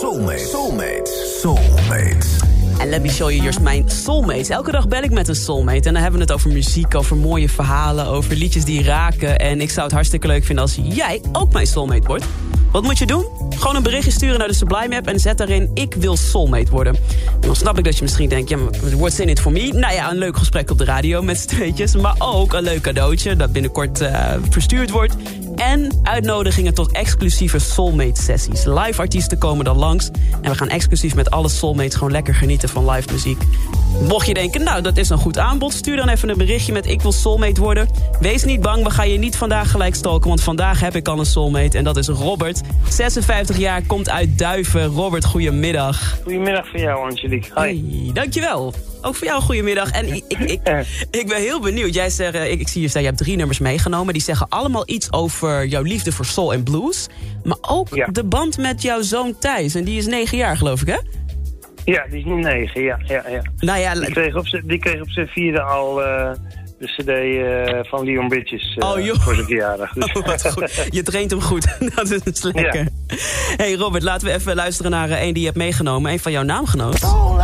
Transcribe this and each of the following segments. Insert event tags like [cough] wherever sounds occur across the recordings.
Soulmate. Soulmate. Soulmate. En let me show you yours, mijn soulmate. Elke dag bel ik met een soulmate. En dan hebben we het over muziek, over mooie verhalen, over liedjes die raken. En ik zou het hartstikke leuk vinden als jij ook mijn soulmate wordt. Wat moet je doen? Gewoon een berichtje sturen naar de Sublime app en zet daarin ik wil soulmate worden. En dan snap ik dat je misschien denkt, ja, maar what's in it for me? Nou ja, een leuk gesprek op de radio met z'n tweetjes. Maar ook een leuk cadeautje dat binnenkort uh, verstuurd wordt. En uitnodigingen tot exclusieve soulmate sessies. Live artiesten komen dan langs. En we gaan exclusief met alle soulmates gewoon lekker genieten van live muziek. Mocht je denken, nou dat is een goed aanbod... stuur dan even een berichtje met ik wil soulmate worden. Wees niet bang, we gaan je niet vandaag gelijk stalken... want vandaag heb ik al een soulmate en dat is Robert. 56 jaar, komt uit Duiven. Robert, goedemiddag. Goedemiddag voor jou, Angelique. Hi. Hey, dankjewel. Ook voor jou goedemiddag. En ik, ik, ik, ik ben heel benieuwd. Jij zegt, ik, ik zie je staan, je hebt drie nummers meegenomen. Die zeggen allemaal iets over jouw liefde voor soul en blues. Maar ook Ja. de band met jouw zoon Thijs. En die is negen jaar, geloof ik, hè? Ja, die is nu negen, ja. ja, ja. Nou ja, Die, kreeg op z'n- die kreeg op zijn vierde al eh, de cd eh, van Leon Bridges eh, Oh, joh. voor zijn verjaardag. Dus. [laughs] Oh, wat goed. Je traint hem goed. [laughs] Dat is lekker. hey Robert, laten we even luisteren naar eh, een die je hebt meegenomen. Een van jouw naamgenoten. All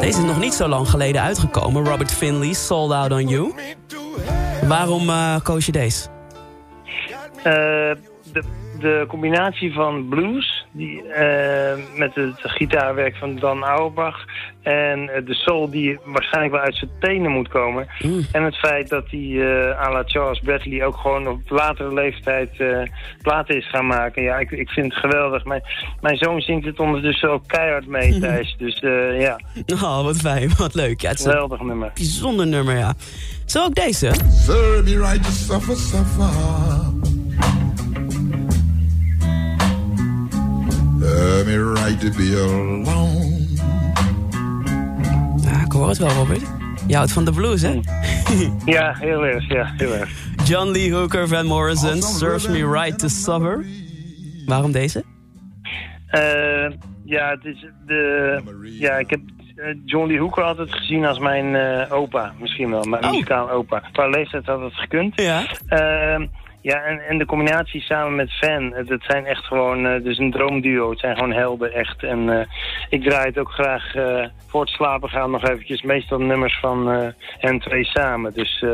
Deze is nog niet zo lang geleden uitgekomen. Robert Finley, Sold Out On You. Waarom eh, koos je deze? Eh, de, de combinatie van blues die, eh, met het gitaarwerk van Dan Auerbach... en eh, de soul die waarschijnlijk wel uit zijn tenen moet komen... Mm. en het feit dat hij eh à la Charles Bradley ook gewoon op latere leeftijd eh, platen is gaan maken. Ja, ik, ik vind het geweldig. Mijn, mijn zoon zingt het ondertussen ook keihard mee, Thijs. Dus eh, ja, [laughs] Oh, wat fijn, wat leuk. Ja, het is een geweldig nummer. bijzonder nummer, ja. Zo ook deze. Serve me right to suffer, suffer. Serve me right to be alone. Hoor het wel, Robert. Je houdt van de blues, hè? [laughs] Ja, heel erg. Ja, heel erg. John Lee Hooker, Van Morrison, Serves Me Right to Suffer. Waarom deze? Eh, ja, het is de, ja, ik heb eh, John Lee Hooker altijd gezien als mijn eh, opa, misschien wel. Mijn Oh. muzikaal opa. Qua leeftijd had het gekund. Ja. Ehm, ja, en, en de combinatie samen met Van, eh, dat zijn echt gewoon, eh, dus een droomduo. Het zijn gewoon helden, echt. En eh, ik draai het ook graag eh, voor het slapen gaan nog eventjes. Meestal nummers van hen twee samen. Dus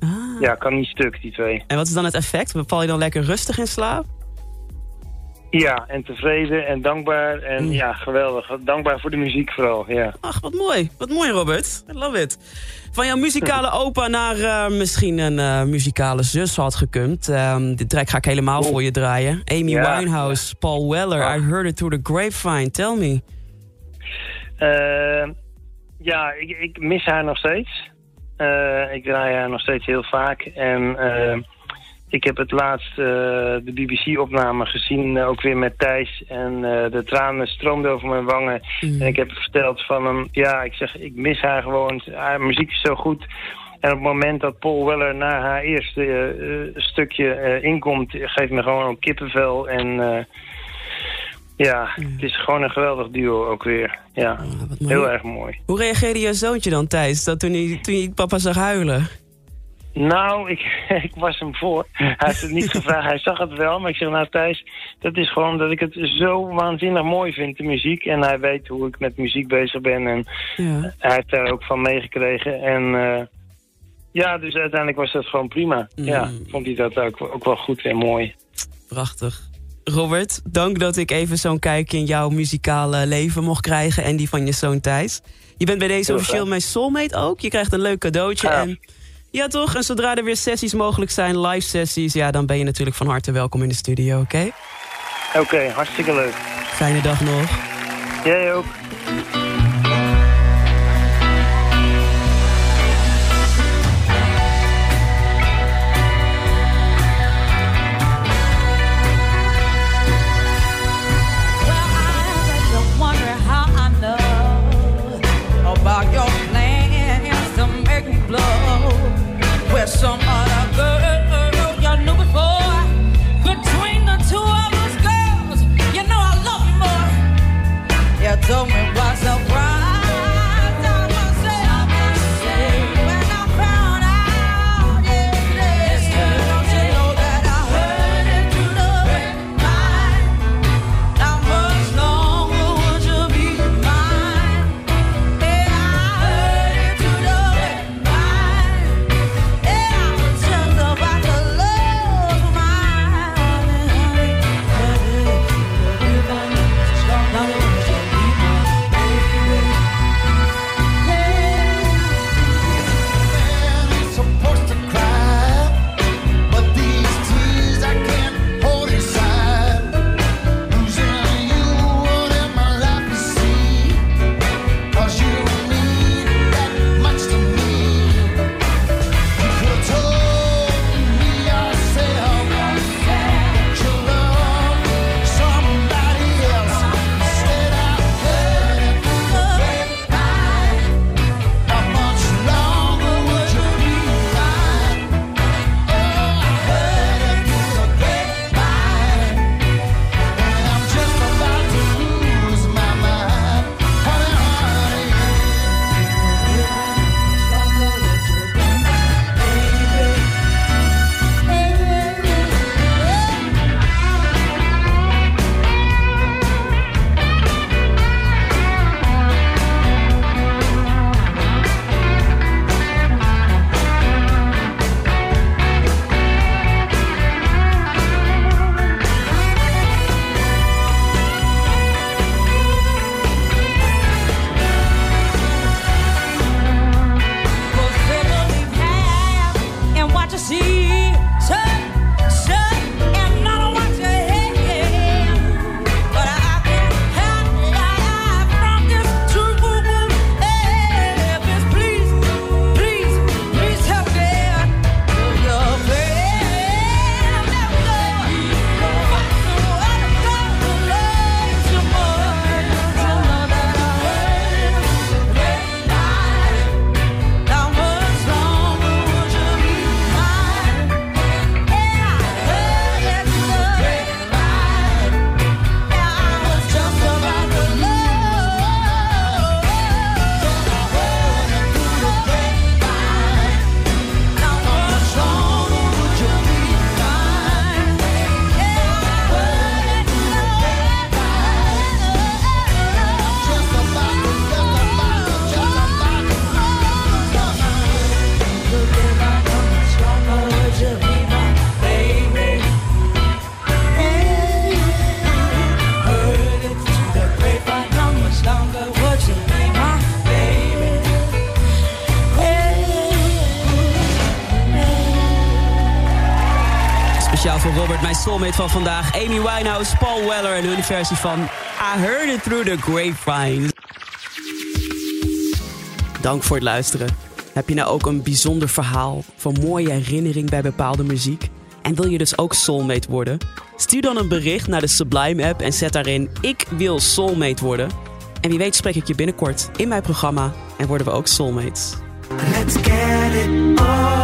Ah. ja, kan niet stuk, die twee. En wat is dan het effect? Val je dan lekker rustig in slaap? Ja, en tevreden en dankbaar. En Mm. ja, geweldig. Dankbaar voor de muziek vooral, ja. Ach, wat mooi. Wat mooi, Robert. I love it. Van jouw muzikale [laughs] opa naar eh, misschien een eh, muzikale zus had gekund. Ehm dit track ga ik helemaal voor je draaien. Amy Ja. Winehouse, Paul Weller. Ah. I heard it through the grapevine. Tell me. Eh, ja, ik, ik mis haar nog steeds. Eh, ik draai haar nog steeds heel vaak. En eh, ik heb het laatst eh, de BBC-opname gezien, eh, ook weer met Thijs. En eh, de tranen stroomden over mijn wangen. Mm. En ik heb verteld van hem, ja, ik zeg, ik mis haar gewoon. Haar muziek is zo goed. En op het moment dat Paul Weller na haar eerste stukje inkomt, geeft me gewoon ook kippenvel. En ja, het is gewoon een geweldig duo ook weer. Ja, Ah, heel erg mooi. Hoe reageerde je zoontje dan, Thijs, dat toen hij, toen hij papa zag huilen? Nou, ik, [laughs] ik was hem voor. Hij heeft het niet [laughs] gevraagd. Hij zag het wel. Maar ik zeg, nou Thijs, dat is gewoon dat ik het zo waanzinnig mooi vind, de muziek. En hij weet hoe ik met muziek bezig ben. En Ja. hij heeft daar ook van meegekregen. En eh, ja, dus uiteindelijk was dat gewoon prima. Ja, Mm. vond hij dat ook, ook wel goed en mooi. Prachtig. Robert, dank dat ik even zo'n kijkje in jouw muzikale leven mocht krijgen... en die van je zoon Thijs. Je bent bij deze officieel mijn soulmate ook. Je krijgt een leuk cadeautje. Ja. En, ja, toch? En zodra er weer sessies mogelijk zijn, live sessies... ja, dan ben je natuurlijk van harte welkom in de studio, oké? Oké, hartstikke leuk. Fijne dag nog. Jij ook. somewhere. Speciaal voor Robert, mijn soulmate van vandaag. Amy Winehouse, Paul Weller en hun versie van I Heard It Through the Grapevine. Dank voor het luisteren. Heb je nou ook een bijzonder verhaal van mooie herinnering bij bepaalde muziek? En wil je dus ook soulmate worden? Stuur dan een bericht naar de Sublime app en zet daarin ik wil soulmate worden. En wie weet spreek ik je binnenkort in mijn programma en worden we ook soulmates. Let's get it on.